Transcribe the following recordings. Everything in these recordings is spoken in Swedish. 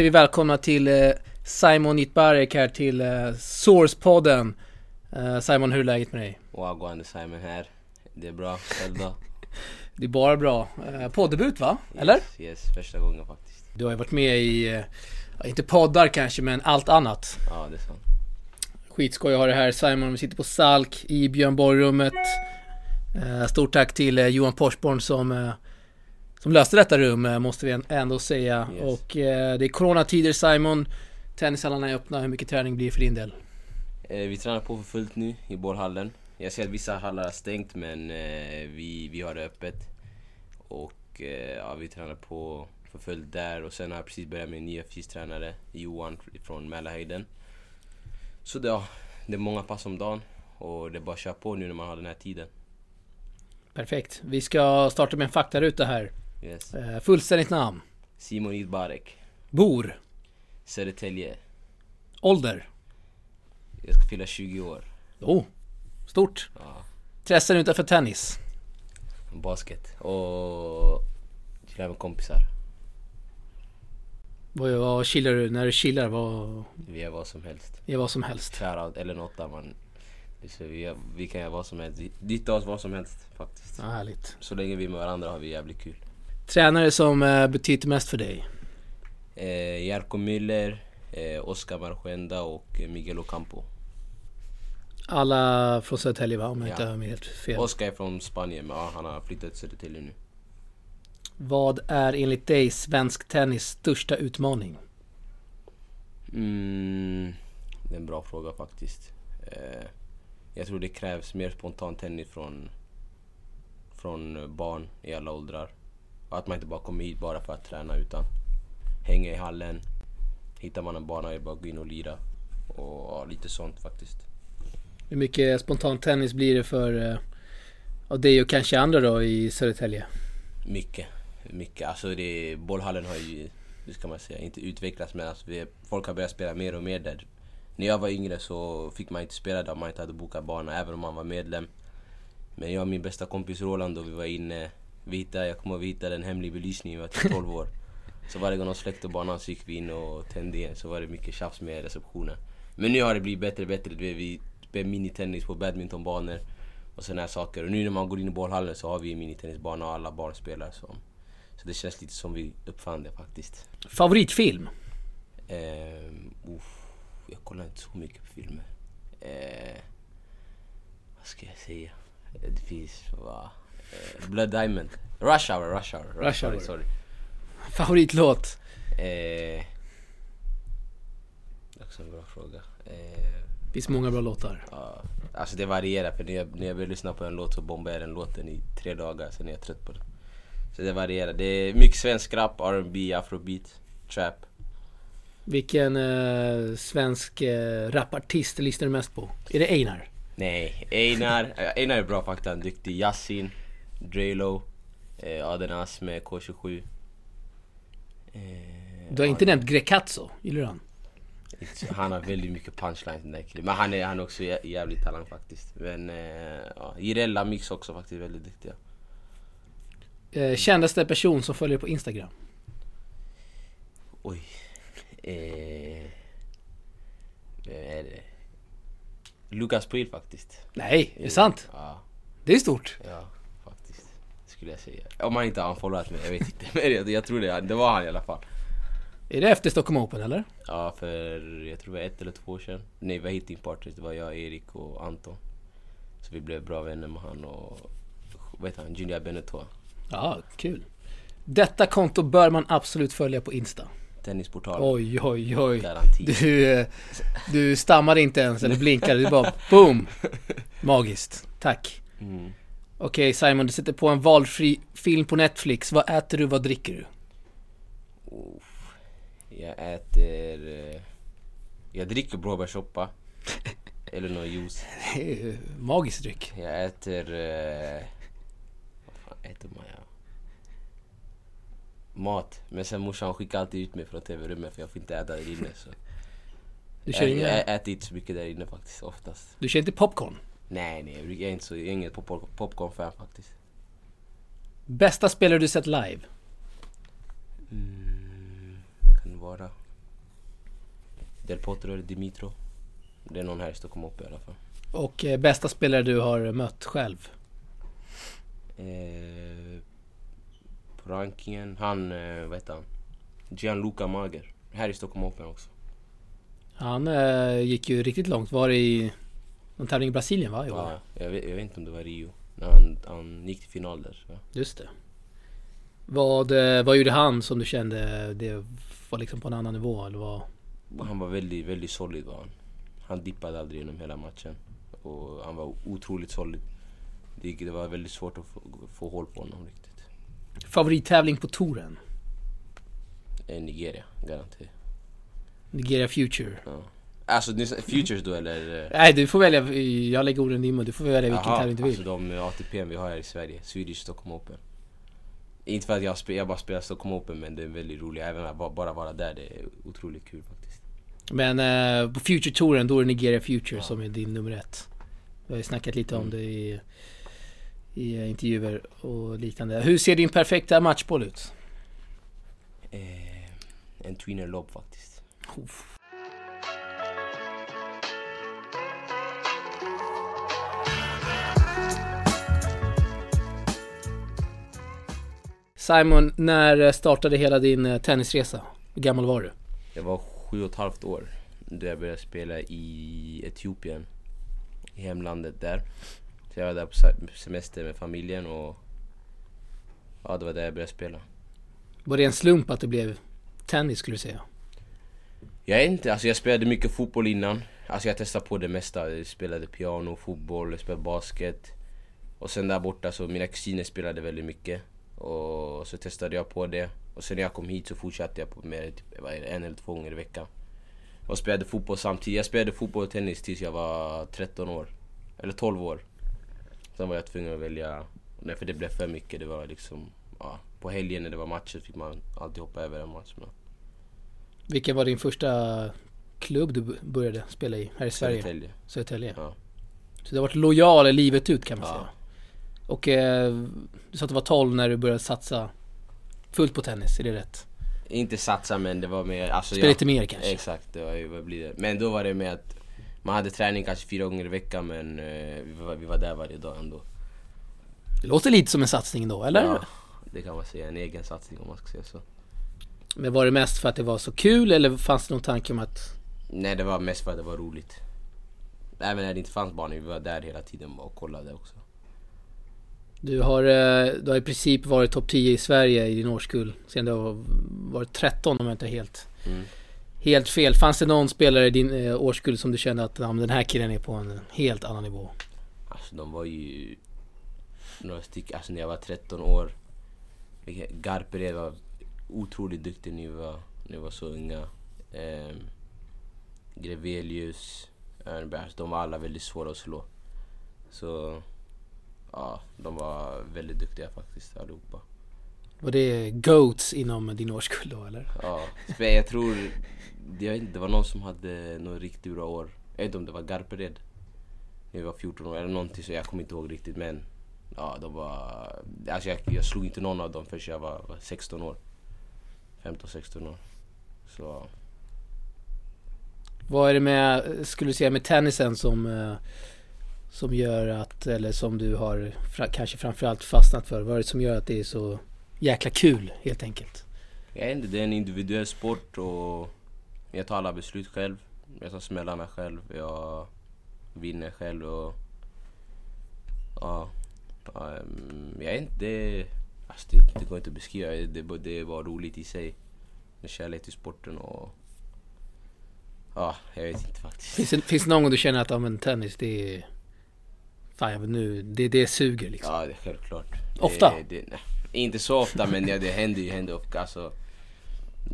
säger vi välkomna till eh, Simon Nitbarek här till eh, Source-podden. Eh, Simon, hur är läget med dig? Wagwan, Simon här. Det är bra, själv då? Det är bara bra. Poddebut va? Eller? Yes, yes, första gången faktiskt. Du har ju varit med i, inte poddar kanske, men allt annat. Ja, det är sant. Skitskoj att ha det här Simon. Vi sitter på Salk i Björn Borg-rummet. Stort tack till Johan Porsborn som, som löste detta rum, eh, måste vi ändå säga. Yes. Och eh, det är coronatider Simon. Tennishallarna är öppna. Hur mycket träning blir för din del? Eh, vi tränar på för fullt nu i bollhallen. Jag ser att vissa hallar har stängt men eh, vi, vi har det öppet. Och eh, ja, vi tränar på för fullt där och sen har jag precis börjat med en ny fystränare, Johan från Mälarhöjden. Så det, ja, det är många pass om dagen och det är bara att köra på nu när man har den här tiden. Perfekt. Vi ska starta med en faktaruta här. Yes. Eh, fullständigt namn. Simon Idbarek, Bor. Södertälje. Ålder. Jag ska fylla 20 år. Oh, stort. Ja. Intressen utanför tennis. Basket och chilla med kompisar. Vad, vad chillar du? När du chillar, vad Vi gör vad som helst. är vad som helst? Shoutout eller något där man... Vi, gör, vi kan göra vad som helst. Vi- Ditta oss vad som helst faktiskt. Ja, härligt. Så länge vi är med varandra har vi jävligt kul. Tränare som eh, betyder mest för dig? Eh, Jarko Müller, eh, Oscar Marchenda och Miguel Ocampo. Alla från Södertälje va? Om jag Ja. inte har helt fel. Oscar är från Spanien men ja, han har flyttat till Södertälje nu. Vad är enligt dig svensk tennis största utmaning? Mm, det är en bra fråga faktiskt. Eh, jag tror det krävs mer spontan tennis från, från barn i alla åldrar. Att man inte bara kommer hit bara för att träna utan hänga i hallen. Hittar man en bana är det bara att gå in och lira. Och ja, lite sånt faktiskt. Hur mycket spontan tennis blir det för eh, av dig och kanske andra då i Södertälje? Mycket. Mycket. Alltså det, bollhallen har ju, hur ska man säga, inte utvecklats men alltså vi, folk har börjat spela mer och mer där. När jag var yngre så fick man inte spela där om man inte hade bokat bana även om man var medlem. Men jag och min bästa kompis Roland då vi var inne, vi hittade, jag kommer ihåg vi hittade en hemlig belysning, vi var typ 12 år. Så varje gång de släckte banan så gick vi in och tände igen, så var det mycket tjafs med receptionen. Men nu har det blivit bättre och bättre, vi spelar minitennis på badmintonbanor och sådana här saker. Och nu när man går in i bollhallen så har vi en minitennisbana och alla barn spelar så. Så det känns lite som vi uppfann det faktiskt. Favoritfilm? Ehm, uff, jag kollar inte så mycket på filmer. Eh, vad ska jag säga? Eh, Det finns, va? Eh, Blood Diamond. Rush Hour, Rush Hour. Rush Hour. Sorry, sorry. Favoritlåt? Eh, också en bra fråga. Eh, finns många bra låtar. ja, alltså det varierar för när jag, när jag vill lyssna på en låt så bombar jag den låten i tre dagar, sen är jag trött på den. Så det varierar. Det är mycket svensk rap, R&B, afrobeat, trap. Vilken eh, svensk eh, rapartist lyssnar du mest på? Är det Einar? Nej, Einar, eh, Einar är bra faktiskt, han är duktig. Yasin, Drelo, eh, Aden As med K27. Eh, Du har inte nämnt Grekazzo, gillar du han? Han har väldigt mycket punchlines den där killen. Men han är, han är också jä- jävligt talang faktiskt. Men eh, ja, Jirella Mix också faktiskt väldigt duktiga. Eh, kändaste person som följer på Instagram? Oj. Eh, vem är det? Lukas Pryl faktiskt. Nej, är det sant? Ja, Det är stort. ja. Skulle jag säga. Om han inte har unfollowat mig, jag vet inte. Men jag, jag tror det, det var han i alla fall. Är det efter Stockholm Open eller? Ja, för jag tror det var ett eller två år sedan. Nej, vi var hitting partners. Det var jag, Erik och Anton. Så vi blev bra vänner med han och... Vad heter han? Junior Benetot. Ja, kul. Detta konto bör man absolut följa på Insta. Tennisportal. Oj, oj, oj. Garanti. Du, eh, du stammade inte ens eller blinkade, du bara boom! Magiskt. Tack. Mm. Okej Simon, du sätter på en valfri film på Netflix. Vad äter du, vad dricker du? Jag äter... eh, Jag dricker blåbärssoppa. eller någon juice. Magisk dryck. Jag äter... eh, Vad fan äter man ja? Mat. Men sen morsan skickar alltid ut mig från tv-rummet för jag får inte äta där inne. Så. Du kör, Jag, jag äter inte så mycket där inne faktiskt, oftast. du kör inte popcorn? Nej, nej, jag är inte så, jag är inget popcorn- popcorn-fan faktiskt. Bästa spelare du sett live? Mm, vad kan det vara? Del Potro eller Dimitro. Det är någon här i Stockholm uppe i alla fall. Och eh, bästa spelare du har mött själv? Eh, på rankingen, han, eh, vad heter han? Gianluca Mager. Här i Stockholm Open också. Han eh, gick ju riktigt långt. Var det i någon tävling i Brasilien va? Ja, jag, vet, jag vet inte om det var Rio. När han, han gick till final där. Ja. Just det. Vad, eh, vad gjorde han som du kände det var liksom på en annan nivå? Eller vad? Han var väldigt, väldigt solid var han. Han dippade aldrig genom hela matchen. Och han var otroligt solid. Det, det var väldigt svårt att få, få hål på honom riktigt. Favorittävling på touren? Eh, Nigeria, garanti. Nigeria Future? Ja. Alltså Futures då eller? Nej du får välja, jag lägger orden i din mun. Du får välja vilken tävling du vill. Alltså de ATP vi har här i Sverige, Swedish Stockholm Open. Inte för att jag, spe, jag bara spelar Stockholm Open men det är väldigt roligt. Även att bara, vara där, det är otroligt kul faktiskt. Men eh, på Future-touren då är det Nigeria Future Ja. som är din nummer ett. Vi har ju snackat lite om Mm. det i, i eh, intervjuer och liknande. Hur ser din perfekta matchboll ut? Eh, en tweener lob faktiskt. Uff. Simon, när startade hela din eh, tennisresa? Hur gammal var du? Jag var sju och ett halvt år då jag började spela i Etiopien. I hemlandet där. Så jag var där på se- semester med familjen och ja, det var där jag började spela. Var det en slump att det blev tennis skulle du säga? Jag är inte, alltså jag spelade mycket fotboll innan. Alltså jag testade på det mesta. Jag spelade piano, fotboll, jag spelade basket. Och sen där borta så mina kusiner spelade väldigt mycket. Och så testade jag på det. Och sen när jag kom hit så fortsatte jag på med typ, det, en eller två gånger i veckan. Och spelade fotboll samtidigt. Jag spelade fotboll och tennis tills jag var 13 år. Eller 12 år. Sen var jag tvungen att välja. Nej för det blev för mycket. Det var liksom, ja. På helgen när det var matcher fick man alltid hoppa över en match. Men Vilken var din första klubb du började spela i här i Sverige? Södertälje. Södertälje. Ja. Så du har varit lojal livet ut kan man Ja. säga. Och eh, du sa att du var 12 när du började satsa fullt på tennis, är det rätt? Inte satsa men det var mer... Alltså, Spela lite mer kanske? Exakt, det var ju, vad blir det? Men då var det med att man hade träning kanske fyra gånger i veckan men eh, vi, var, vi var där varje dag ändå. Det låter lite som en satsning då, eller? Ja, det kan man säga, en egen satsning om man ska säga så. Men var det mest för att det var så kul eller fanns det någon tanke om att Nej det var mest för att det var roligt. Även när det inte fanns barn, vi var där hela tiden och kollade också. Du har, eh, du har i princip varit topp 10 i Sverige i din årskull sen du har varit 13 om jag inte helt, Mm. helt fel. Fanns det någon spelare i din eh, årskull som du kände att den här killen är på en helt annan nivå? Alltså de var ju några stycken, alltså när jag var 13 år. Garpered var otroligt duktig när vi var, när vi var så unga. Ehm, Grevelius, Örnberg, alltså de var alla väldigt svåra att slå. Så ja, de var väldigt duktiga faktiskt allihopa. Var det GOATs inom din årskull då eller? Ja, jag tror, det var någon som hade något riktigt bra år. Jag vet inte om det var Garpered. När vi var 14 år eller någonting så jag kommer inte ihåg riktigt men Ja de var, alltså jag, jag slog inte någon av dem förrän jag var, var 16 år. 15-16 år. Så Vad är det med, skulle du säga med tennisen som eh, Som gör att, eller som du har fra, kanske framförallt fastnat för? Vad är det som gör att det är så jäkla kul helt enkelt? jag vet inte, det är en individuell sport och jag tar alla beslut själv. Jag tar smällarna själv, jag vinner själv och ja, mm, jag vet inte, det, alltså det, det går inte att beskriva. Det, det, bara roligt i sig. Med kärlek till sporten och ja, jag vet inte faktiskt. Finns det, finns det någon gång du känner att ja, men tennis det är Fan nu, det, det suger liksom? Ja, det är självklart. Ofta? Det, det, inte så ofta men det, det händer ju händer ofta. Alltså,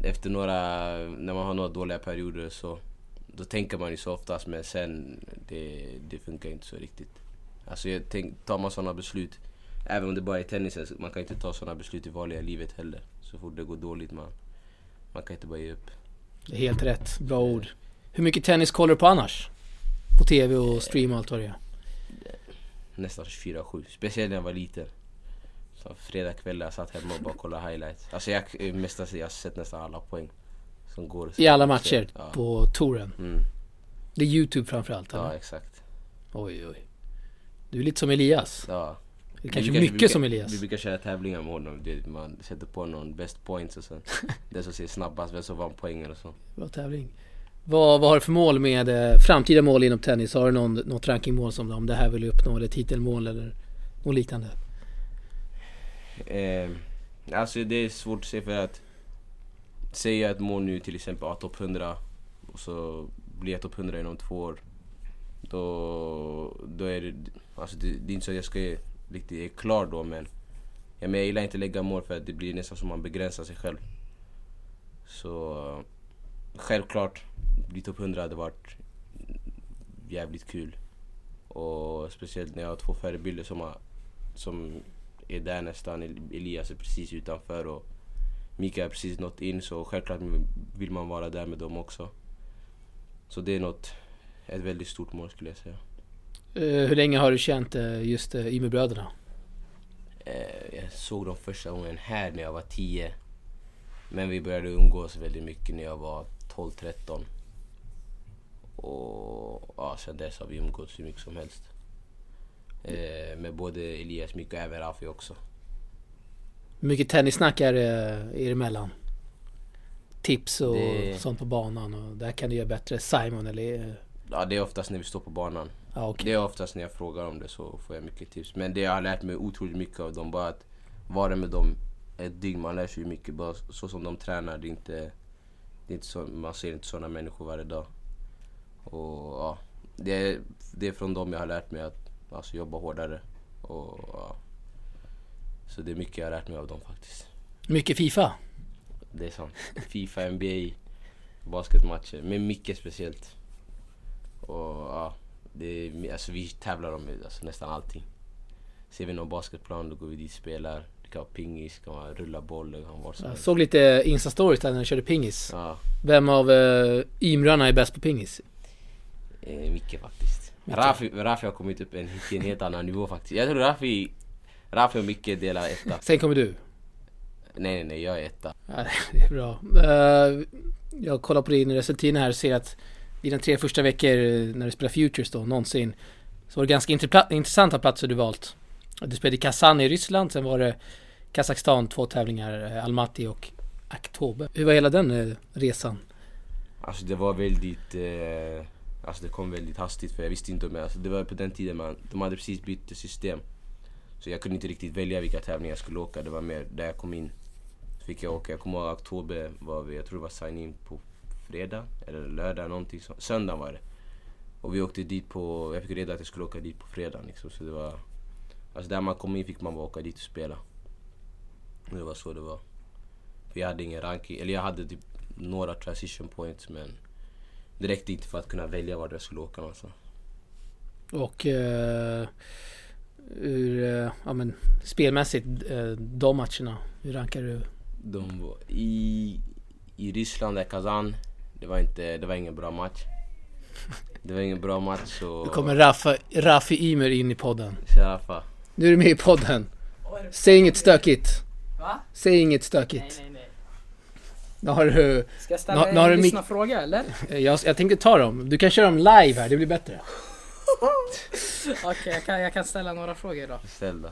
efter några, när man har några dåliga perioder så då tänker man ju så oftast men sen det, det funkar inte så riktigt. Alltså jag tänk, tar man sådana beslut, även om det bara är tennisen, man kan inte ta sådana beslut i vanliga livet heller. Så fort det går dåligt man, man kan inte bara ge upp. Det är helt rätt, bra ord. Hur mycket tennis kollar du på annars? På TV och stream och allt vad det är? Nästan 24-7, speciellt när jag var liten. Så fredagkvällar satt hemma och bara kollade highlights. Alltså jag, mestadels, jag har sett nästan alla poäng. som går. I alla matcher Ja. på touren. Mm. Det är YouTube framförallt. Ja, exakt. Oj, oj. Du är lite som Elias. Ja. Eller kanske Vi brukar- mycket brukar, som Elias. Vi brukar köra tävlingar med honom. Det, man sätter på någon best points och sen den som ser snabbast, vem som vann poängen och så. Bra tävling. Vad, vad har du för mål med eh, framtida mål inom tennis? Har du någon, något rankingmål som om det här vill du uppnå eller titelmål eller något liknande? Eh, alltså det är svårt att säga för att Säger jag ett mål nu till exempel, ja, topp 100 och så blir jag topp 100 inom två år. Då, då är det, alltså det, det är inte så att jag ska riktigt är klar då men ja, men jag gillar inte att lägga mål för att det blir nästan som man begränsar sig själv. Så självklart, bli topp 100 hade varit jävligt kul. Och speciellt när jag har två förebilder som, har, som är där nästan. Elias är precis utanför och Mika har precis nått in så självklart vill man vara där med dem också. Så det är något, ett väldigt stort mål skulle jag säga. Eh, hur länge har du känt eh, just uh, Ymerbröderna? Eh, jag såg dem första gången här när jag var 10. Men vi började umgås väldigt mycket när jag var 12-13. Och ja, sen dess har vi umgåtts hur mycket som helst. Eh, med både Elias, Mika och även Rafi också. Hur mycket tennissnack är det er emellan? Tips och Det- sånt på banan och där kan du göra bättre. Simon eller... eh, Ja, det är oftast när vi står på banan. Ja okej. Det är oftast när jag frågar om det så får jag mycket tips. Men det jag har lärt mig otroligt mycket av dem, bara att vara med dem ett dygn, man lär sig mycket. Bara så som de tränar, det är inte, det inte så, man ser inte sådana människor varje dag. Och ja, det är, det är från dem jag har lärt mig att alltså, jobba hårdare. Och, ja. Så det är mycket jag har lärt mig av dem faktiskt. Mycket Fifa? Det är sant. Fifa, NBA, basketmatcher. Med Micke speciellt. Och ja, det är, alltså, vi tävlar om alltså, nästan allting. Ser vi någon basketplan då går vi dit och spelar. Det kan vara pingis, det kan vara rulla boll, det kan vara Jag helst. såg lite Insta-stories där när du körde pingis. Ja, Vem av uh, Ymrarna är bäst på pingis? Eh, Micke faktiskt. Rafi, Rafi har kommit upp en, till en helt annan nivå faktiskt. Jag tror Rafi, Rafi och Micke delar etta. Sen kommer du. Nej nej nej, jag är etta. Ja, det är bra. Eh, jag kollar på din resultat här och ser att dina tre första veckor när du spelar Futures då, någonsin, så var det ganska intressanta platser du valt. Du spelade i Kazan i Ryssland, sen var det Kazakstan, två tävlingar, eh, Almaty och Aktobe. Hur var hela den eh, resan? Alltså det var väldigt, eh, alltså det kom väldigt hastigt för jag visste inte om jag, alltså det var på den tiden man, de hade precis bytt system. Så jag kunde inte riktigt välja vilka tävlingar jag skulle åka, det var mer där jag kom in. Så fick jag åka, jag kommer ihåg oktober var vi, jag tror det var sign-in på fredag eller lördag någonting så, söndag var det. Och vi åkte dit på, jag fick reda att jag skulle åka dit på fredag liksom så det var, alltså där man kom in fick man bara åka dit och spela. Och det var så det var. För jag hade ingen ranking, eller jag hade typ några transition points men det räckte inte för att kunna välja vart jag skulle åka någonstans. Och eh, ur, eh, ja men spelmässigt, eh, de matcherna, hur rankar du? De var i, i Ryssland, där Kazan, det var, inte, det var ingen bra match. Det var ingen bra match så... Nu kommer Rafa, Rafi Ymer in i podden. Sharafa. Nu är du med i podden. Säg inget stökigt. Va? Säg inget Nej, stökigt. nej, nej. Nu har du, Ska jag ställa nu du en lyssnarfråga eller? eh, jag, jag tänkte ta dem. Du kan köra dem live här, det blir bättre. Okej, jag, kan, jag kan ställa några frågor då. Ställ då.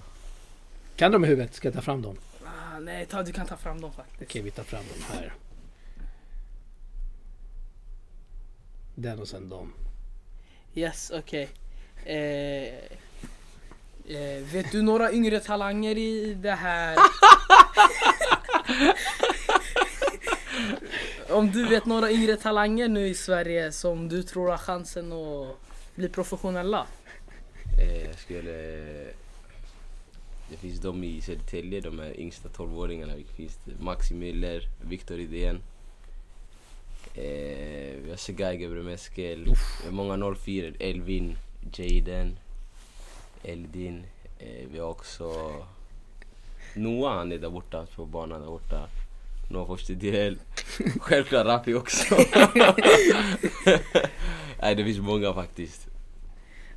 Kan de i huvudet? Ska jag ta fram dem? Ah, nej, ta, du kan ta fram dem faktiskt. Okej, vi tar fram dem här. Den och sen dem. Yes, okej. Eh, eh, vet du några yngre talanger i det här? Om du vet några yngre talanger nu i Sverige som du tror har chansen att bli professionella? Eh, jag skulle... Det finns de i Södertälje, de här yngsta 12-åringarna. Det finns Maxi Müller, Viktor Idén. Eh, vi har Segay Gebremeskel. Många 04 Elvin, Jaden, Eldin. Eh, vi har också Noah, han är där borta på banan där borta. Noah Forstedel. Självklart Rafi också. Nej det finns många faktiskt.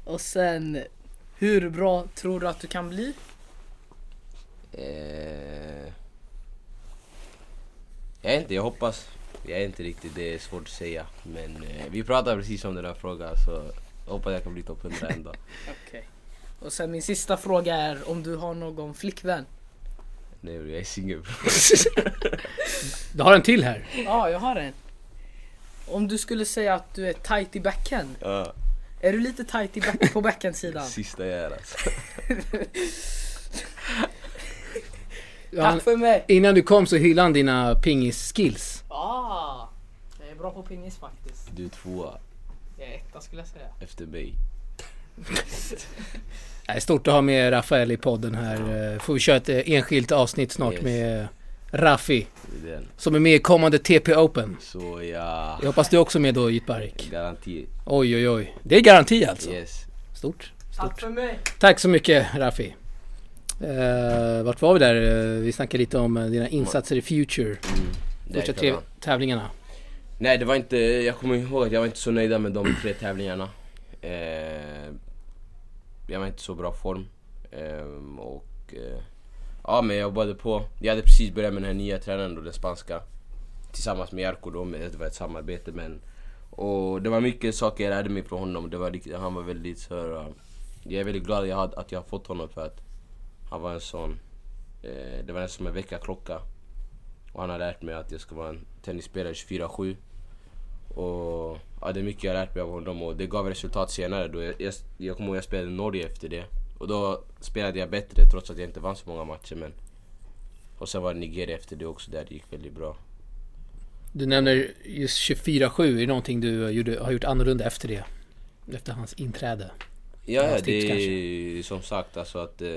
Och sen, hur bra tror du att du kan bli? Eh, jag vet inte, jag hoppas. Jag är inte riktigt, det är svårt att säga. Men eh, vi pratade precis om den här frågan så jag hoppas jag kan bli topp 100 en dag. Okej. Och sen min sista fråga är om du har någon flickvän? Nej jag är singel. Du har en till här. Ja, jag har en. Om du skulle säga att du är tight i backhand. Ja, Är du lite tight i back på backhandsidan? sista jag är alltså. Tack för mig! innan du kom så hyllade han dina pingis-skills. Ah, jag är bra på pingis faktiskt. Du är tvåa Jag är etta skulle jag säga. efter mig. Det är stort att ha med Rafael i podden här. Eh, Får vi köra ett eh, enskilt avsnitt snart Yes. med Raffi. Som är med i kommande TP Open. Så ja, Jag hoppas du också är med då Jitbarik. garanti. Oj oj oj. Det är garanti alltså. Yes. Stort. Tack för mig! Tack så mycket Raffi. Uh, vart var vi där? Eh, vi snackade lite om eh, dina insatser i Future. Mm. Första tre tävlingarna. Nej det var inte, jag kommer ihåg att jag var inte så nöjd med de tre tävlingarna. Eh, jag var inte så bra form. Eh, och eh, ja men jag jobbade på. Jag hade precis börjat med den här nya tränaren då, den spanska. Tillsammans med Jarko då, med, det var ett samarbete men. Och det var mycket saker jag lärde mig från honom. Det var, han var väldigt så här, eh, Jag är väldigt glad att jag, hade, att jag har fått honom för att han var en sån, eh, det var nästan som en väckarklocka. Och han har lärt mig att jag ska vara en tennisspelare 24-7. Och ja, det är mycket jag har lärt mig av honom och det gav resultat senare. Då jag, jag, jag kommer ihåg att jag spelade Norge efter det. Och då spelade jag bättre trots att jag inte vann så många matcher. Men... Och sen var det Nigeria efter det också där det gick väldigt bra. Du nämner just 24-7. Är det någonting du gjorde, har gjort annorlunda efter det? Efter hans inträde? Ja, Hans det är som sagt alltså att eh,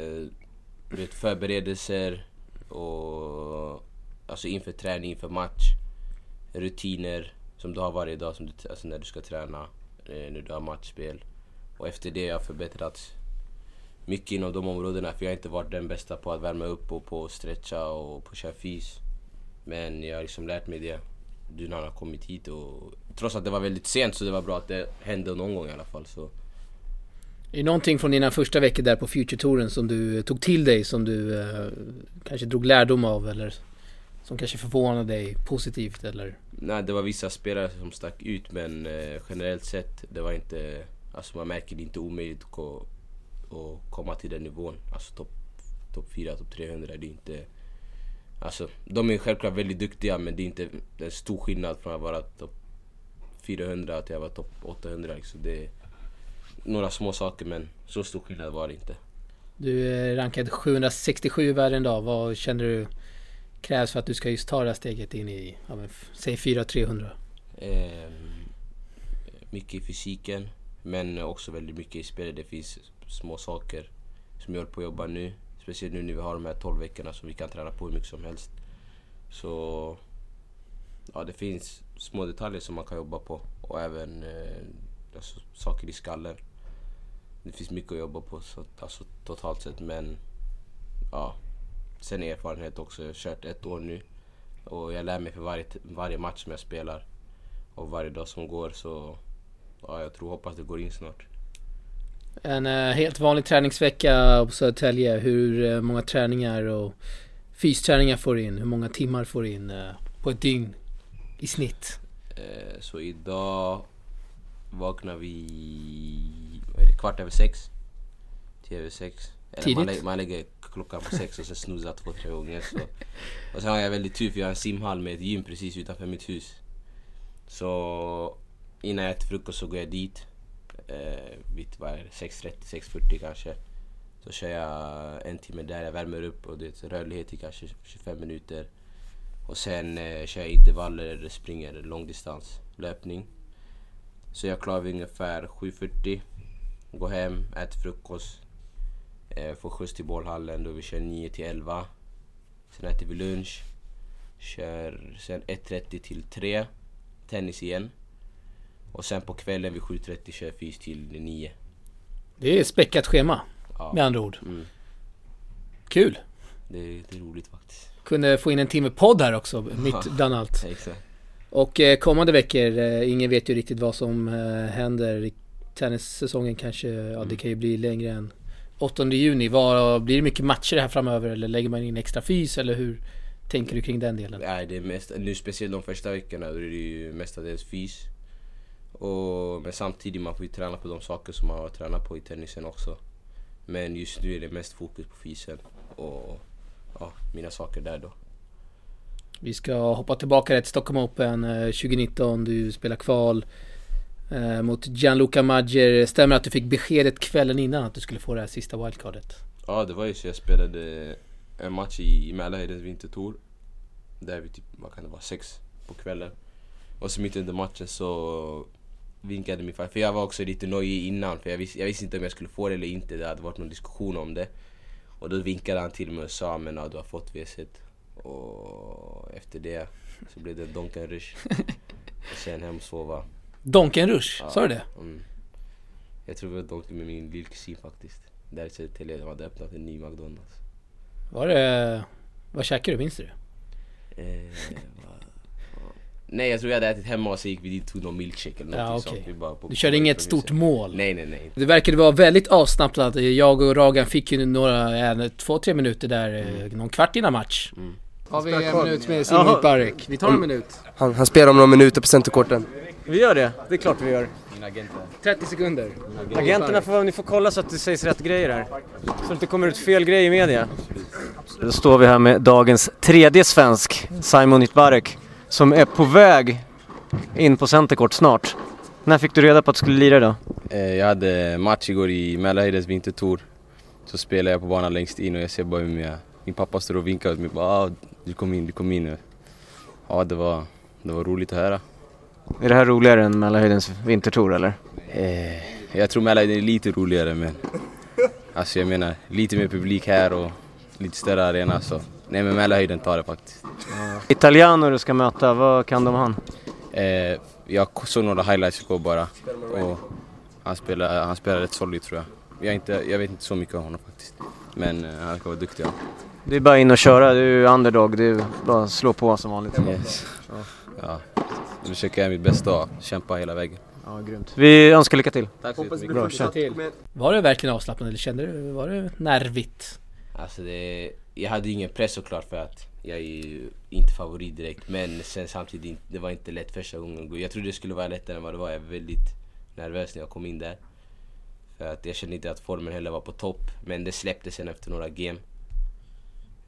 vet, förberedelser och alltså inför träning, inför match. Rutiner som du har varje dag som du, alltså när du ska träna, eh, när du har matchspel. Och efter det har jag förbättrats mycket inom de områdena för jag har inte varit den bästa på att värma upp och på att stretcha och på att köra fys. Men jag har liksom lärt mig det Du när han har kommit hit och trots att det var väldigt sent så det var bra att det hände någon gång i alla fall. Så. Är det någonting från dina första veckor där på Future-touren som du tog till dig som du eh, kanske drog lärdom av eller som kanske förvånade dig positivt eller? Nej, det var vissa spelare som stack ut men eh, generellt sett, det var inte... Alltså man märker det inte omöjligt att, ko- att komma till den nivån. Alltså topp top 4, topp 300, det är inte... Alltså, de är självklart väldigt duktiga men det är inte en stor skillnad från att vara topp 400 till att vara topp 800 liksom. Det är några små saker men så stor skillnad var det inte. Du är rankad 767 i världen idag. Vad känner du krävs för att du ska just ta det här steget in i, ja, men, säg 400-300? Ehm, mycket i fysiken, men också väldigt mycket i spelet. Det finns små saker som jag håller på att jobba nu. Speciellt nu när vi har de här 12 veckorna som vi kan träna på hur mycket som helst. Så ja, det finns små detaljer som man kan jobba på och även eh, alltså, saker i skallen. Det finns mycket att jobba på så, alltså, totalt sett men ja, sen erfarenhet också. Jag har kört ett år nu och jag lär mig för varje, varje match som jag spelar och varje dag som går så ja, jag tror hoppas det går in snart. En eh, helt vanlig träningsvecka på Södertälje. Hur eh, många träningar och fysträningar får du in? Hur många timmar får du in eh, på ett dygn i snitt? Eh, så idag vaknar vi vad är det, kvart över sex. Till över sex. Eller man, Tidigt. lägger, man lägger klockan på sex och sen snoozar två, tre gånger. Så. Och sen har jag väldigt tur för jag har en simhall med ett gym precis utanför mitt hus. Så innan jag äter frukost så går jag dit. Eh, vid 6.30, 6.40 kanske. Så kör jag en timme där, jag värmer upp och det är rörlighet i kanske 25 minuter. Och sen eh, kör jag intervaller eller springer långdistans, löpning. Så jag klarar vid ungefär 7.40. Går hem, äter frukost. Eh, får skjuts till bollhallen då vi kör 9 till 11. Sen äter vi lunch. Kör sen 1.30 till 3. Tennis igen. Och sen på kvällen vid 7.30 kör fys till 9. Det är späckat schema Ja. med andra ord. Mm, Kul! det, är- det är roligt faktiskt. Kunde få in en timme podd här också, mitt bland allt. Exakt. Och eh, kommande veckor, eh, ingen vet ju riktigt vad som eh, händer. Tennissäsongen kanske, ja det kan ju bli längre än 8 juni. Vad, blir det mycket matcher här framöver eller lägger man in extra fys eller hur? tänker du kring den delen? Nej, det är mest, nu speciellt de första veckorna, då är det ju mestadels fys. Och, men samtidigt, man får ju träna på de saker som man har tränat på i tennisen också. Men just nu är det mest fokus på fysen och ja, mina saker där då. Vi ska hoppa tillbaka till Stockholm Open eh, 2019. Du spelar kval eh, mot Gianluca Maggier. Stämmer att du fick beskedet kvällen innan att du skulle få det här sista wildcardet? Ja, det var ju så jag spelade en match i Mälarhöjdens vintertour. Där vi typ, vad kan det vara, sex på kvällen. Och så mitt under matchen så vinkade min far, för jag var också lite nojig innan för jag, vis, jag visste inte om jag skulle få det eller inte, det hade varit någon diskussion om det. Och då vinkade han till mig och sa men ja, du har fått VSet. Och efter det så blev det Donken Rush. och sen hem och sova. Donken Rush, Ja, sa du det? Mm. Jag tror det var Donken med min lillkusin faktiskt. Där i Södertälje, de hade öppnat en ny McDonalds. Var det... Vad käkade du? Minns du? Eh, Nej jag tror vi hade ätit hemma och så gick vi dit och tog någon milkshake eller Ja, okej. sånt. Vi bara på- Du körde inget stort mål? Nej nej nej. Det verkade vara väldigt avslappnat. Jag och Ragan fick ju några, en, två, tre minuter där, eh, någon kvart innan match. Mm. Har vi en minut med. Simon Barek? Vi tar en minut. Han, han spelar om några minuter på centerkorten. Vi gör det, det är klart vi gör. Min agent 30 sekunder. Agenterna får, ni får kolla så att det sägs rätt grejer här. Så det inte kommer ut fel grej i media. Då står vi här med dagens tredje svensk, Simon Itbarek, som är på väg in på centerkort snart. När fick du reda på att du skulle lira idag? Eh, jag hade match igår i Mälarhöjdens vintertour. Så spelade jag på banan längst in och jag ser bara hur min, min pappa står och vinkar åt mig. Bara, ah, du kom in, du kom in nu. Ja, det var, det var roligt att höra. Är det här roligare än Mälarhöjdens vintertour eller? Eh, jag tror Mälarhöjden är lite roligare men alltså jag menar lite mer publik här och lite större arena så nej men Mälarhöjden tar det faktiskt. Italiano du ska möta, vad kan de han? Eh, jag såg några highlights igår bara och han spelar, han spelar rätt solid tror jag. Jag, inte, jag vet inte så mycket om honom faktiskt men eh, han ska vara duktig. Ja. Det är bara in och köra, du är underdog, det är bara att slå på som vanligt. Yes. Ja. Jag försöker göra mitt bästa och kämpa hela vägen. Ja, grymt. Vi önskar lycka till. Tack så jättemycket. Bra, kör. Var det verkligen avslappnat eller kände du, var det nervigt? Alltså det, jag hade ingen press såklart för att jag är ju inte favorit direkt men sen samtidigt, det var inte lätt första gången. Jag trodde det skulle vara lättare än vad det var. Jag var väldigt nervös när jag kom in där. För att jag kände inte att formen heller var på topp. Men det släppte sen efter några game.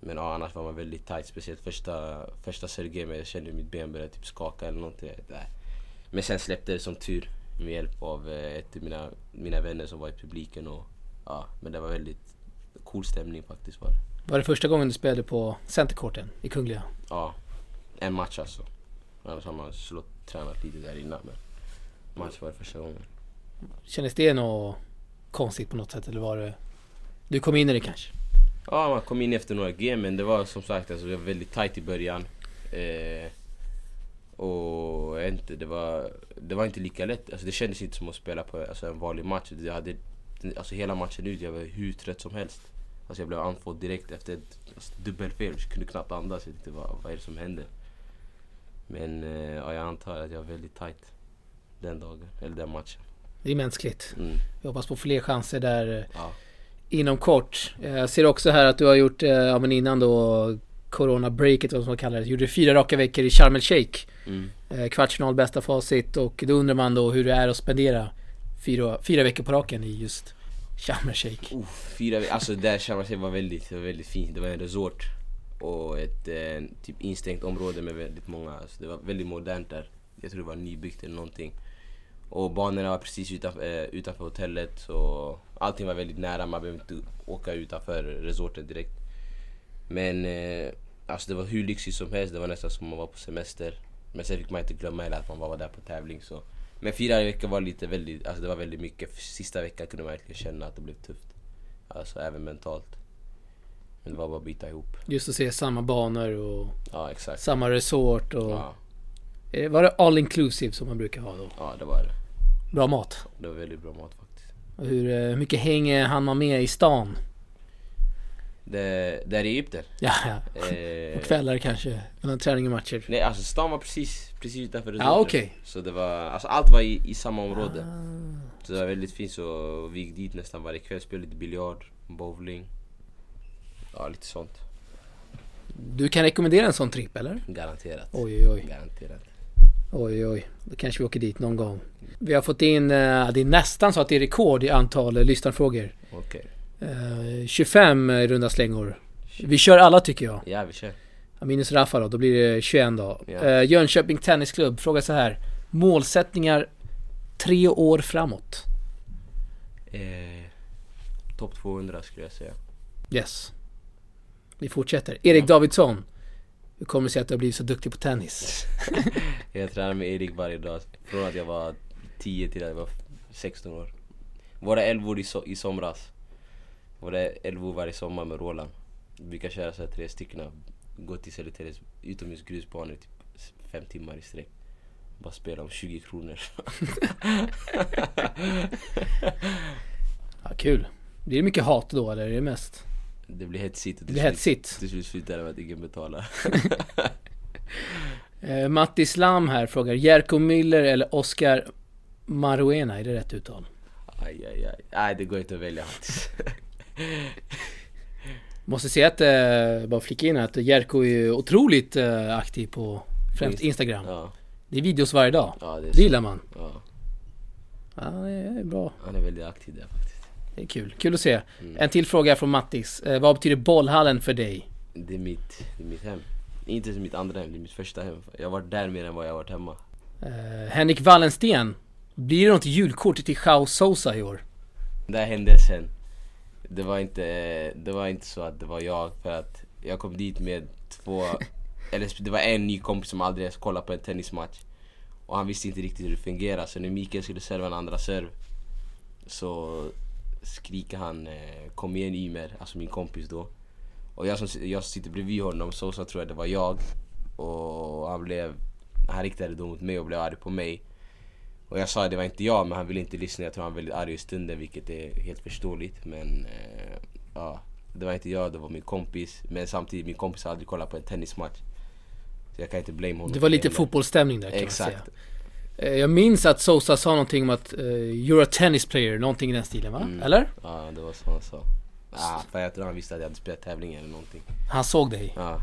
Men ja, annars var man väldigt tight. Speciellt första, första servegamet. Jag kände mitt ben började typ skaka eller någonting. Nej. Men sen släppte det som tur. Med hjälp av eh, ett av mina, mina vänner som var i publiken. Och, ja, men det var väldigt cool stämning faktiskt var det. Var det första gången du spelade på centerkorten i Kungliga? Ja, en match alltså. Annars har man slått, tränat lite där innan men match var det första gången. Kändes det något konstigt på något sätt eller var det... Du kom in i det kanske? Ja, man kom in efter några game men det var som sagt alltså, det var väldigt tight i början. Eh, och jag inte, det var, det var inte lika lätt. Alltså, det kändes inte som att spela på alltså, en vanlig match. Jag hade, alltså, hela matchen ut, jag var hur trött som helst. Alltså, jag blev andfådd direkt efter ett alltså, dubbelfel. Jag kunde knappt andas. Jag tänkte, vad, vad är det som händer? Men eh, ja, jag antar att jag var väldigt tight den dagen, eller den matchen. Det är mänskligt. Mm, Vi hoppas på fler chanser där eh, ja. Inom kort. Eh, Jag ser också här att du har gjort, eh, ja men innan då Corona-breaket, vad man kallar det, gjorde fyra raka veckor i Sharm el Sheikh. Mm. Eh, Kvartsfinal, bästa facit och då undrar man då hur det är att spendera fyra, fyra veckor på raken i just Sharm el Sheikh. Oh, fyra ve- alltså där Sharm el Sheikh var väldigt, var väldigt fint. Det var en resort och ett eh, typ instängt område med väldigt många, alltså det var väldigt modernt där. Jag tror det var nybyggt eller någonting. Och banorna var precis utanför, eh, utanför hotellet så allting var väldigt nära, man behövde inte åka utanför resorten direkt. Men eh, alltså det var hur lyxigt som helst, det var nästan som att man var på semester. Men sen fick man inte glömma heller att man var där på tävling så. Men fyra veckor var lite väldigt, alltså det var väldigt mycket. Sista veckan kunde man verkligen känna att det blev tufft. Alltså även mentalt. Men det var bara att bita ihop. Just att se samma banor och Ja exakt. samma resort och... Ja, Eh, Var det all inclusive som man brukar ha då? ja det var det. Bra mat. Det var väldigt bra mat faktiskt. Och hur eh, hur mycket häng hann man med i stan? Det, där i Egypten. Ja, ja. Eh, På kvällar kanske, mellan träning och matcher. nej alltså stan var precis, precis utanför resorten. Ja, okej. Så det var, alltså allt var i, i samma område. Ah. Så det var väldigt fint så vi gick dit nästan varje kväll, spelade lite biljard, bowling. Ja lite sånt. Du kan rekommendera en sån tripp eller? Garanterat. Oj oj oj. Garanterat. Oj oj. Då kanske vi åker dit någon gång. Vi har fått in, eh, det är nästan så att det är rekord i antal eh, lyssnarfrågor. Okej. Eh, 25 i runda slängor. Vi kör alla tycker jag. Ja, vi kör. Ja, Minus Rafa då, då blir det 21 då. Ja. Eh, Jönköping Tennisklubb frågar så här. Målsättningar tre år framåt. Eh, Topp 200 skulle jag säga. Yes. Vi fortsätter. Erik Davidsson. Hur kommer det sig att du har blivit så duktig på tennis? Jag tränar med Erik varje dag. Från att jag var 10 till att jag var 16 år. Våra älvor i, so- i somras. Våra älvor varje sommar med Roland. Vi brukar köra så här tre stycken. Gå till Södertäljes utomhus grusbanor i typ fem timmar i sträck. Bara spela om 20 kronor. Ja, kul. Blir det mycket hat då eller är det mest? Det blir hetsigt. Det blir hetsigt. Till slut slutar det med att ingen betalar. Eh, Matti Slam här frågar. Jerko Müller eller Oscar Maruena? Är det rätt uttal? Aj, aj, aj. Nej, det går inte att välja faktiskt. Måste säga att, eh, bara flika in att Jerko är otroligt eh, aktiv på främst Instagram. Ja, Det är videos varje dag. ja det Det gillar man. Ja, Ja, det är bra. han är väldigt aktiv där faktiskt. Det är kul. Kul att se. Mm. En till fråga från Mattis. Eh, vad betyder bollhallen för dig? Det är mitt, det är mitt hem. Inte mitt andra hem, det är mitt första hem. Jag har varit där mer än vad jag har varit hemma. Eh, Henrik Wallensten. Blir det något julkort till Chao Sosa i år? Det här hände sen. Det var inte, det var inte så att det var jag för att jag kom dit med två, eller det var en ny kompis som aldrig ens kollat på en tennismatch. Och han visste inte riktigt hur det fungerar så när Mikael skulle serva en andra serv så skriker han eh, kom igen Ymer, alltså min kompis då. Och jag som, jag sitter bredvid honom, så, så tror jag det var jag. Och han blev, han riktade då mot mig och blev arg på mig. Och jag sa att det var inte jag men han ville inte lyssna. Jag tror han var väldigt arg i stunden vilket är helt förståeligt. Men eh, ja, det var inte jag, det var min kompis. Men samtidigt, min kompis har aldrig kollat på en tennismatch. Så jag kan inte blame honom. Det var lite heller. fotbollsstämning där kan Exakt. man säga. Eh, Jag minns att Sosa sa någonting om att eh, You're a tennis player, någonting i den stilen va? Mm. Eller? Ja, det var så han sa. Ah, jag tror han visste att jag hade spelat tävling eller någonting. Han såg dig. Ja,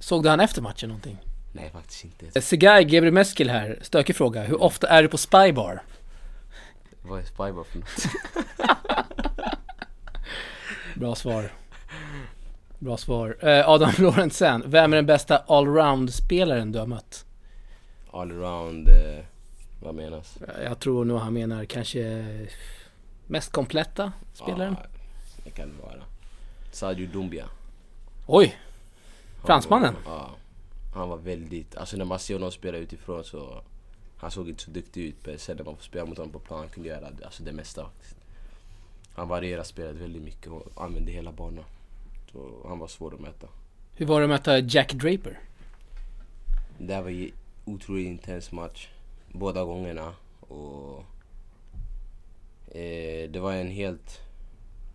Såg du han efter matchen någonting? nej faktiskt inte. Eh, Segai Gebremeskel här, stökig fråga. Hur ofta är du på Spybar? Vad är Spybar för något? Bra svar. Bra svar. Adam Lorentzen, vem är den bästa allround-spelaren du har mött? Allround, eh, vad menas? Jag tror nog han menar kanske mest kompletta spelaren. Ja, det kan det vara. Sadio Doumbia. Oj! Han Fransmannen? Var, ja. Han var väldigt, alltså när man ser honom spela utifrån så Han såg inte så duktig ut men sen när man får spela mot honom på plan han kunde göra alltså det mesta faktiskt. Han varierade spelet väldigt mycket och använde hela banan. Så han var svår att möta. Hur var det att möta Jack Draper? Det var ju otroligt intens match. Båda gångerna. Och eh, det var en helt...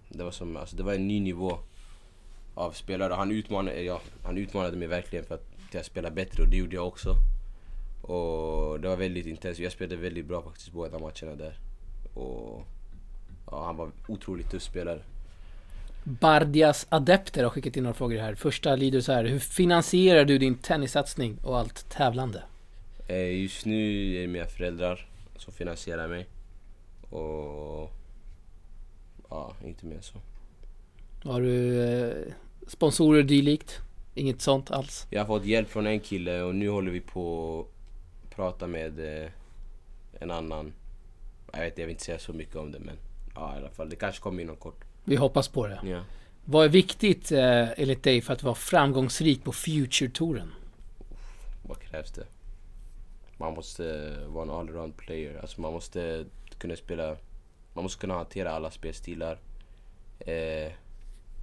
Det var som, alltså det var en ny nivå av spelare. Han utmanade, ja, han utmanade mig verkligen för att jag spelade bättre och det gjorde jag också. Och det var väldigt intensivt. Jag spelade väldigt bra faktiskt båda matcherna där. Och ja, han var otroligt tuff spelare. Bardias adepter har skickat in några frågor här. Första lyder så här. Hur finansierar du din tennissatsning och allt tävlande? Eh, just nu är det mina föräldrar som finansierar mig. Och... Ja, inte mer så. Har du eh, sponsorer dylikt? Inget sånt alls? Jag har fått hjälp från en kille och nu håller vi på att prata med eh, en annan. Jag vet jag vill inte säga så mycket om det men ja i alla fall det kanske kommer inom kort. Vi hoppas på det. Ja. Vad är viktigt eh, enligt dig för att vara framgångsrik på Future-touren? Vad krävs det? Man måste vara en allround player. Alltså man måste kunna spela... Man måste kunna hantera alla spelstilar. Eh,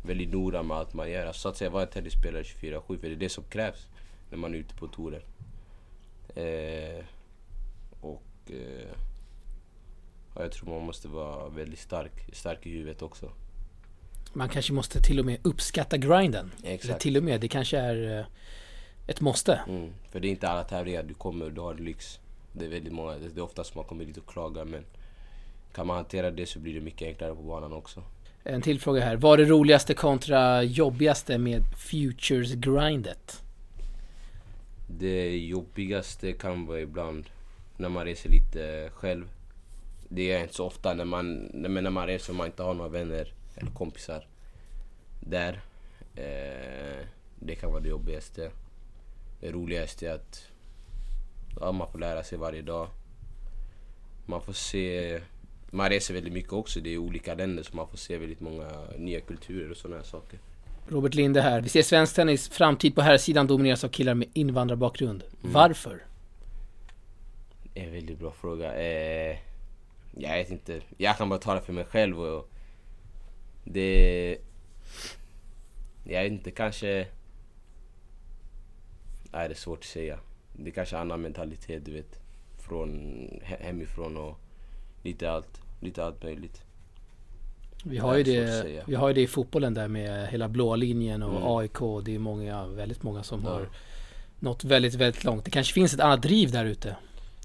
väldigt noga med allt man gör. Alltså så att säga vara en tennisspelare 24-7 för det är det som krävs när man är ute på touren. Eh, och... Eh, ja, jag tror man måste vara väldigt stark, stark i huvudet också. Man kanske måste till och med uppskatta grinden. Eller Exakt. till och med, det kanske är eh, ett måste. Mm, för det är inte alla tävlingar du kommer och du har lyx. Det är väldigt många, det är oftast man kommer dit och klagar men kan man hantera det så blir det mycket enklare på banan också. En till fråga här. Vad är det roligaste kontra jobbigaste med Futures-grindet? Det jobbigaste kan vara ibland när man reser lite själv. Det är inte så ofta när man, när man reser och man inte har några vänner eller kompisar där. Eh, det kan vara det jobbigaste. Det roligaste är att ja, man får lära sig varje dag. Man får se... Man reser väldigt mycket också. Det är olika länder så man får se väldigt många nya kulturer och sådana här saker. Robert Linde här. Vi ser svensk tennis framtid på här sidan domineras av killar med invandrarbakgrund. Varför? Det är en väldigt bra fråga. Eh, jag vet inte. Jag kan bara tala för mig själv och det... Jag vet inte, kanske... Nej, det är svårt att säga. Det är kanske annan mentalitet, du vet. Från he- hemifrån och lite allt. Lite allt möjligt. Vi har, ju Det är det, vi har ju det i fotbollen där med hela blåa linjen och Mm. AIK. Det är många, väldigt många som Ja. har nått väldigt, väldigt långt. Det kanske finns ett annat driv där ute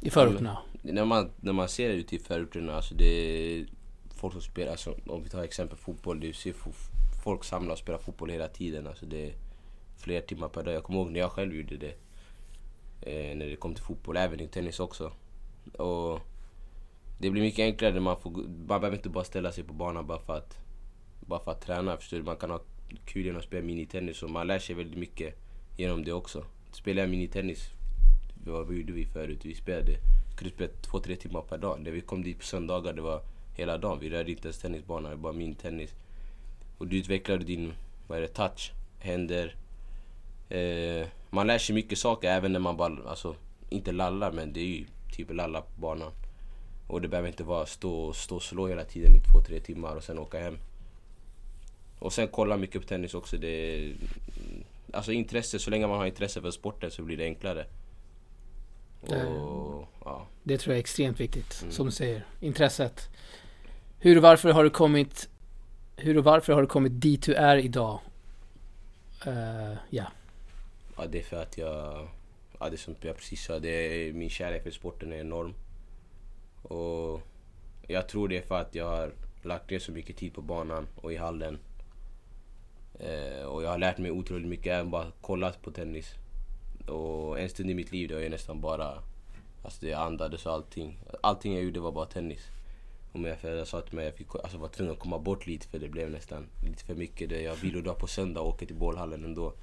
i förorterna. När man, när man ser ute i förorterna, alltså det är folk som spelar, alltså, om vi tar exempel fotboll, du ser fo- folk samla och spela fotboll hela tiden. Alltså det flera timmar per dag. Jag kommer ihåg när jag själv gjorde det. Eh, när det kom till fotboll, även i tennis också. Och det blir mycket enklare när man får, man behöver inte bara ställa sig på banan bara för att, bara för att träna. Förstår du? Man kan ha kul genom att spela minitennis och man lär sig väldigt mycket genom det också. Spelar jag minitennis, vad gjorde vi förut? Vi spelade kunde spela två, tre timmar per dag. När vi kom dit på söndagar, det var hela dagen. Vi rörde inte ens tennisbanan, det var bara minitennis. Och du utvecklade din, vad är det, touch, händer. Eh, man lär sig mycket saker även när man bara, alltså inte lallar men det är ju typ lalla på banan. Och det behöver inte vara stå, stå och slå hela tiden i två, tre timmar och sen åka hem. Och sen kolla mycket på tennis också. Det alltså intresse, så länge man har intresse för sporten så blir det enklare. Och, ja. Det tror jag är extremt viktigt, Mm. som du säger. Intresset. Hur och varför har du kommit Hur och varför har du kommit dit du är idag? Eh, ja. Ja, det är för att jag... Ja, det är som jag precis sa, det är, min kärlek för sporten är enorm. Och jag tror det är för att jag har lagt ner så mycket tid på banan och i hallen. Eh, och jag har lärt mig otroligt mycket, även bara kollat på tennis. Och en stund i mitt liv, det var ju nästan bara... Alltså det andades och allting. Allting jag gjorde var bara tennis. Och mina föräldrar sa till mig att jag fick, alltså var tvungen att komma bort lite för det blev nästan lite för mycket. Jag vilodag på söndag och åker till bollhallen ändå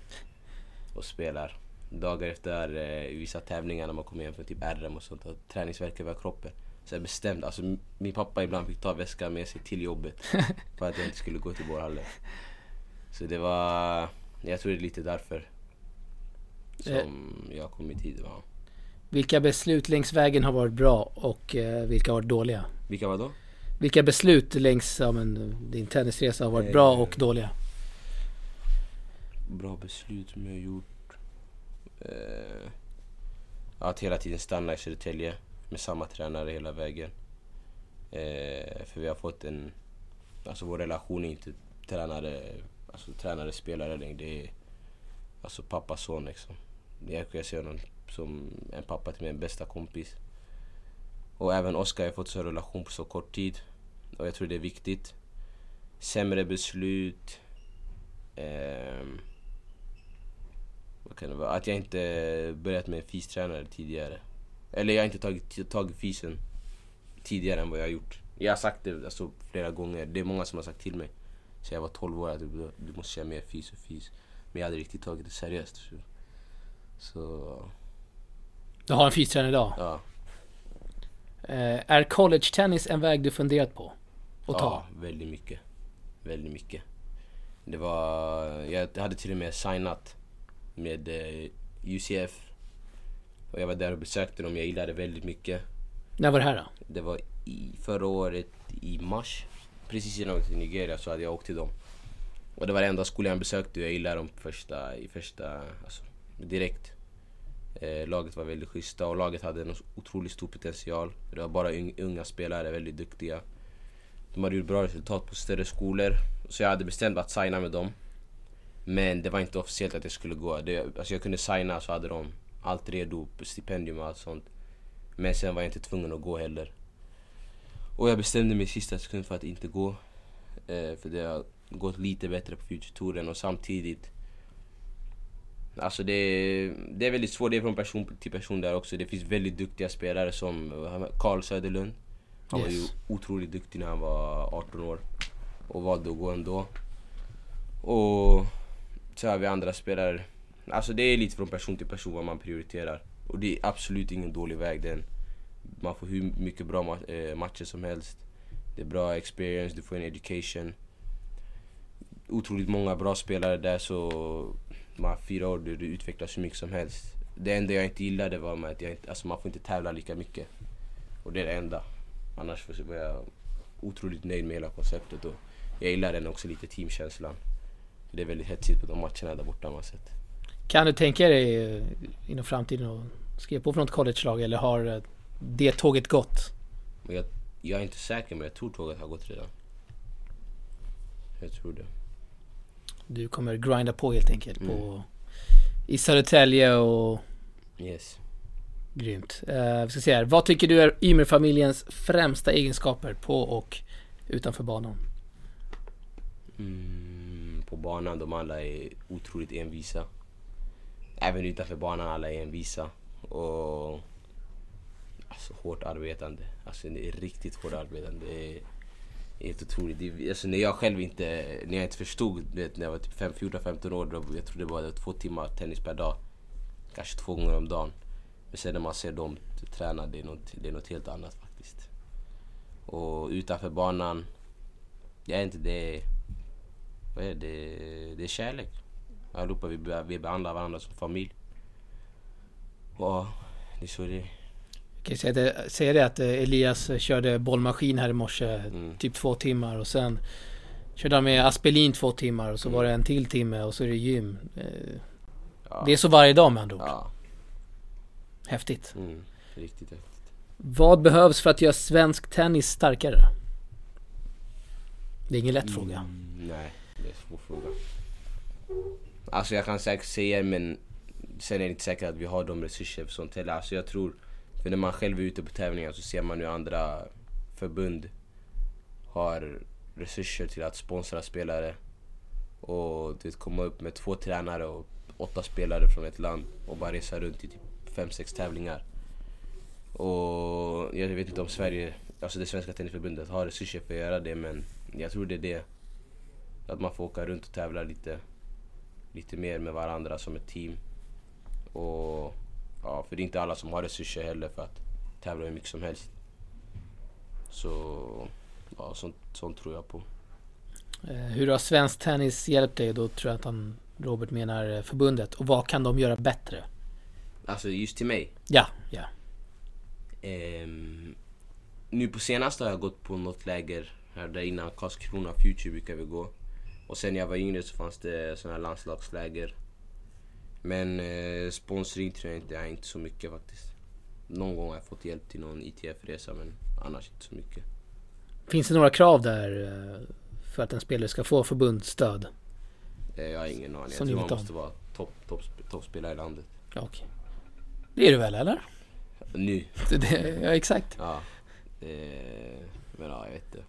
och spelar. Dagar efter eh, i vissa tävlingar när man kommer hem från typ RM och sånt och träningsvärk över kroppen. Så jag bestämde, alltså min pappa ibland fick ta väskan med sig till jobbet för att jag inte skulle gå till bollhallen. Så det var, jag tror det är lite därför som jag kom hit hit. Ja. Vilka beslut längs vägen har varit bra och eh, vilka har varit dåliga? Vilka var då? Vilka beslut längs ja, men, din tennisresa har varit bra och dåliga? Bra beslut som jag har gjort. Eh, att hela tiden stanna i Södertälje med samma tränare hela vägen. Eh, för vi har fått en... Alltså vår relation är inte tränare, alltså tränare spelare längre. Det är alltså pappa son liksom. Jag kan se honom som en pappa till min bästa kompis. Och även Oskar har fått så relation på så kort tid. Och jag tror det är viktigt. Sämre beslut. Eh, vad kan det vara? Att jag inte börjat med fystränare tidigare. Eller jag har inte tagit tag i fysen tidigare än vad jag har gjort. Jag har sagt det alltså, flera gånger. Det är många som har sagt till mig. Så jag var 12 år att du, du måste köra mer fys och fys. Men jag hade riktigt tagit det seriöst. Så, så Du har en fystränare idag. ja. Eh, är college tennis en väg du funderat på? Att ta? Ja, väldigt mycket. Väldigt mycket. Det var... Jag hade till och med signat med eh, UCF. Och jag var där och besökte dem. Jag gillade väldigt mycket. När var det här då? Det var i förra året i mars. Precis innan jag åkte till Nigeria så hade jag åkt till dem. Och det var den enda skolan jag besökte och jag gillade dem första, i första, alltså direkt. Eh, laget var väldigt schyssta och laget hade en otroligt stor potential. Det var bara un- unga spelare, väldigt duktiga. De hade gjort bra resultat på större skolor. Så jag hade bestämt mig att signa med dem. Men det var inte officiellt att jag skulle gå. Det, alltså jag kunde signa så hade de allt redo, stipendium och allt sånt. Men sen var jag inte tvungen att gå heller. Och jag bestämde mig i sista sekund för att inte gå. Eh, för det har gått lite bättre på Future-touren och samtidigt Alltså det, det är väldigt svårt, det är från person till person där också. Det finns väldigt duktiga spelare som Carl Söderlund. Han var ju Yes. otroligt duktig när han var 18 år och valde att gå ändå. Och så har vi andra spelare. Alltså det är lite från person till person vad man prioriterar. Och det är absolut ingen dålig väg den. Man får hur mycket bra ma- eh, matcher som helst. Det är bra experience, du får en education. Otroligt många bra spelare där så Man fyra år du, du utvecklas hur mycket som helst. Det enda jag inte gillade var med att jag inte, alltså man får inte tävla lika mycket. Och det är det enda. Annars var jag otroligt nöjd med hela konceptet och jag gillar den också lite teamkänslan. Det är väldigt hetsigt på de matcherna där borta man sett. Kan du tänka dig eh, inom framtiden att skriva på för något college-lag eller har eh, det tåget gått? Jag, jag är inte säker men jag tror tåget har gått redan. Jag tror det. Du kommer grinda på helt enkelt Mm. på i Södertälje och Yes. grymt. Uh, vi ska se här. Vad tycker du är Ymer-familjens främsta egenskaper på och utanför banan? Mm, på banan, de alla är otroligt envisa. Även utanför banan, alla är envisa. Och alltså hårt arbetande. Alltså det är riktigt hårt arbetande. Det är helt otroligt. Det är, alltså, när jag själv inte, när jag inte förstod, du vet, när jag var typ 14-15 år, då, jag trodde bara det var två timmar tennis per dag. Kanske två gånger om dagen. Men sen när man ser dem träna, det är något, det är något helt annat faktiskt. Och utanför banan, jag är inte det vad är det? Det är kärlek. Allihopa vi, vi behandlar varandra som familj. Och det är så det är. Kan säga det, säga det att eh, Elias eh, körde bollmaskin här i morse Mm. typ två timmar och sen körde han med Aspelin två timmar och så var det en till timme och så är det gym. Ja. Det är så varje dag med andra ord. Ja, Häftigt. mm, riktigt häftigt. Vad behövs för att göra svensk tennis starkare? Det är ingen lätt fråga. Mm, nej, det är en svår fråga. Alltså jag kan säkert säga men sen är det inte säkert att vi har de resurser för sånt heller. Alltså jag tror, för när man själv är ute på tävlingar så ser man hur andra förbund har resurser till att sponsra spelare. Och du vet, komma upp med två tränare och åtta spelare från ett land och bara resa runt i typ fem, sex tävlingar. Och jag vet inte om Sverige, alltså det svenska tennisförbundet har resurser för att göra det men jag tror det är det. Att man får åka runt och tävla lite, lite mer med varandra som ett team. Och ja, för det är inte alla som har resurser heller för att tävla hur mycket som helst. Så ja, sånt, sånt tror jag på. Eh, Hur har svensk tennis hjälpt dig? Då tror jag att han, Robert menar eh, förbundet. Och vad kan de göra bättre? Alltså just till mig. Ja, ja. Ehm, nu på senaste har jag gått på något läger här där innan Karlskrona Future brukar vi gå. Och sen när jag var yngre så fanns det såna här landslagsläger. Men eh, sponsring tror jag inte, jag inte så mycket faktiskt. Någon gång har jag fått hjälp till någon ITF-resa men annars inte så mycket. Finns det några krav där eh, för att en spelare ska få förbundsstöd? Jag har ingen aning. Som Jag tror man måste vara topp, topp, toppspelare i landet. Ja, okej. Det är du väl eller? Nu, Det, det, ja exakt. ja. Eh, men ja, jag vet inte.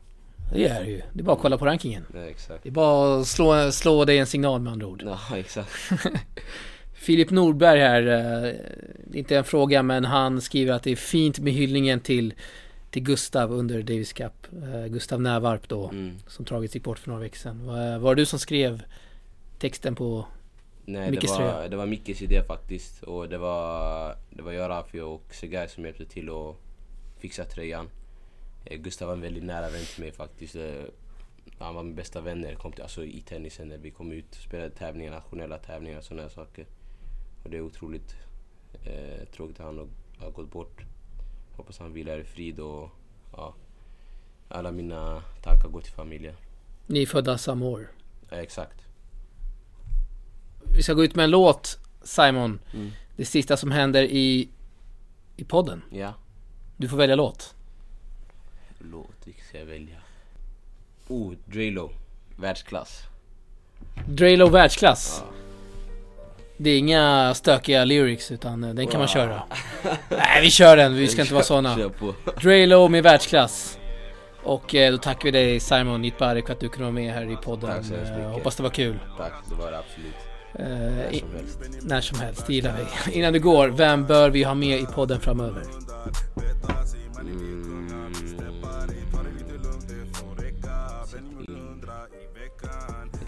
Det är det ju. Det är bara att kolla på rankingen. Nej, exakt. Det är bara att slå, slå dig en signal med andra ord. Ja, exakt. Filip Nordberg här, eh, det är inte en fråga men han skriver att det är fint med hyllningen till, till Gustav under Davis Cup. Eh, Gustav Nävarp då, Mm. som tragiskt gick bort för några veckor sedan. Var, det du som skrev texten på... Nej, Mickes det tröja. var, det var Mickes idé faktiskt. Och det var, det var jag, Rafi och Segay som hjälpte till att fixa tröjan. Eh, Gustav var en väldigt nära vän till mig faktiskt. Eh, Han var min bästa vän när det kom till, alltså i tennisen när vi kom ut spelade tävlingar, nationella tävlingar och sådana saker. Och det är otroligt eh, tråkigt att han har, har gått bort. Hoppas han vilar i frid och ja, alla mina tankar går till familjen. Ni är födda samma år. Ja, exakt. Vi ska gå ut med en låt, Simon. Mm. Det sista som händer i, i podden. Ja. Du får välja låt. Låt, vilken ska jag välja? Oh, Drelo. Världsklass. Drelo världsklass. Ja. Det är inga stökiga lyrics utan eh, den kan man Wow. köra. Nej vi kör den, vi ska inte vara såna. Drelo med världsklass. Och eh, då tackar vi dig Simon Nitbarek för att du kunde vara med här i podden. Tack så Eh. Hoppas det var kul. Tack, det var det absolut. Eh, När som helst. när som helst, det gillar vi. Innan du går, vem bör vi ha med i podden framöver? Mm.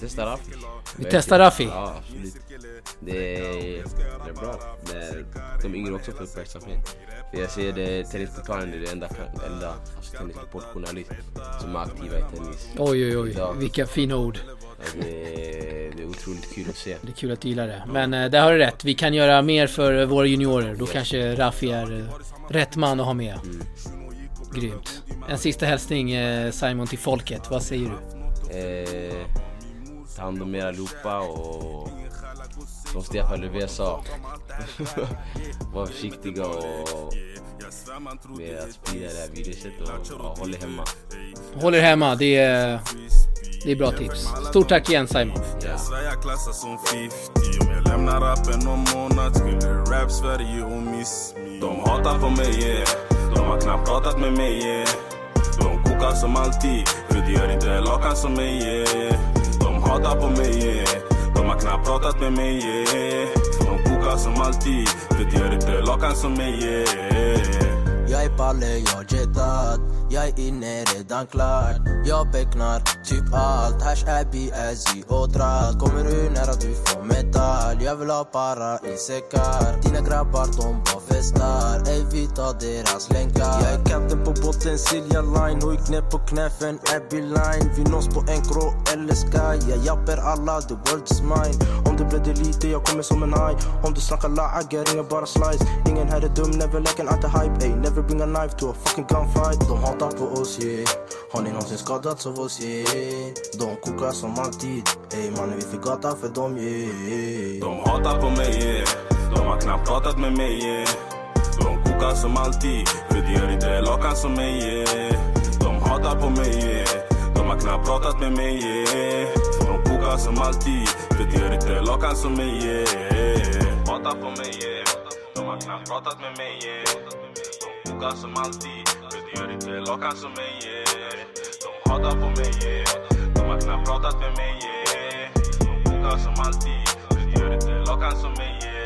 Vi testar Rafi. Vi testar Rafi. Ja, absolut. Det är, det är bra. Det är, de yngre också får uppmärksamhet. För jag ser det, Tennisportalen är det enda, enda alltså, tennissportjournalist som är aktiva i tennis. Oj, oj, oj. Ja. Vilka fina ord. Det, det är otroligt kul att se. Det är kul att du gillar det. Men eh, där har du rätt. Vi kan göra mer för eh, våra juniorer. Då kanske Rafi är eh, rätt man att ha med. Mm. Grymt. En sista hälsning Simon till folket. Vad säger du? Eh, ta hand om er allihopa och som Stefan Löfven sa, var försiktiga och med att sprida det här viruset och, och håll er hemma. Håll er hemma. Det är, det är bra tips. Stort tack igen Simon. Ja. Sverige klassas som 50 Om jag lämnar rappen om månad skulle rap Sverige och miss me De hatar på mig yeah De har knappt pratat med mig yeah De kokar som alltid För de gör inte lakan som mig yeah de hatar på mig yeah. De har knappt pratat med mig yeah. De kokar som alltid För de gör inte lakan som mig yeah. Jag är Palle, jag jetat jag är inne redan klart Jag becknar typ allt. Hash Abby, B-Azzy och trall Kommer du nära du får metall Jag vill ha para i säckar Dina grabbar de bara festar. Ey vi tar deras länkar. Jag är kapten på båten Silja Line. Hoj knä på knä för en Abbey Line. Vi nås på en grå eller sky. Jag japper alla, the world is mine. Om det blöder lite, jag kommer som en haj. Om du snackar laggar, ringer bara slice. Ingen här är dum, never like an anti-hype. Ey, never bring a knife to a fucking gunfight. De hatar på oss, yeah. Har ni någonsin skadats av oss, yeah? De kokar som alltid. Ey mannen, vi fick gata för dem, yeah. De hatar på mig yeah. De har knappt pratat med mig yeah. De kokar som alltid. För de gör inte lakan som mig yeah. De hatar på mig yeah. De har knappt pratat med mig yeah. De kokar som alltid. För de gör inte lakan som mig yeah. Hatar på mig yeah. De har knappt pratat med mig yeah. De kokar som alltid. Det gör inte lakan som mig yeah. De hatar på mig yeah. De har knappt pratat med mig yeah. De kokar som alltid. För Det gör inte lakan som mig yeah.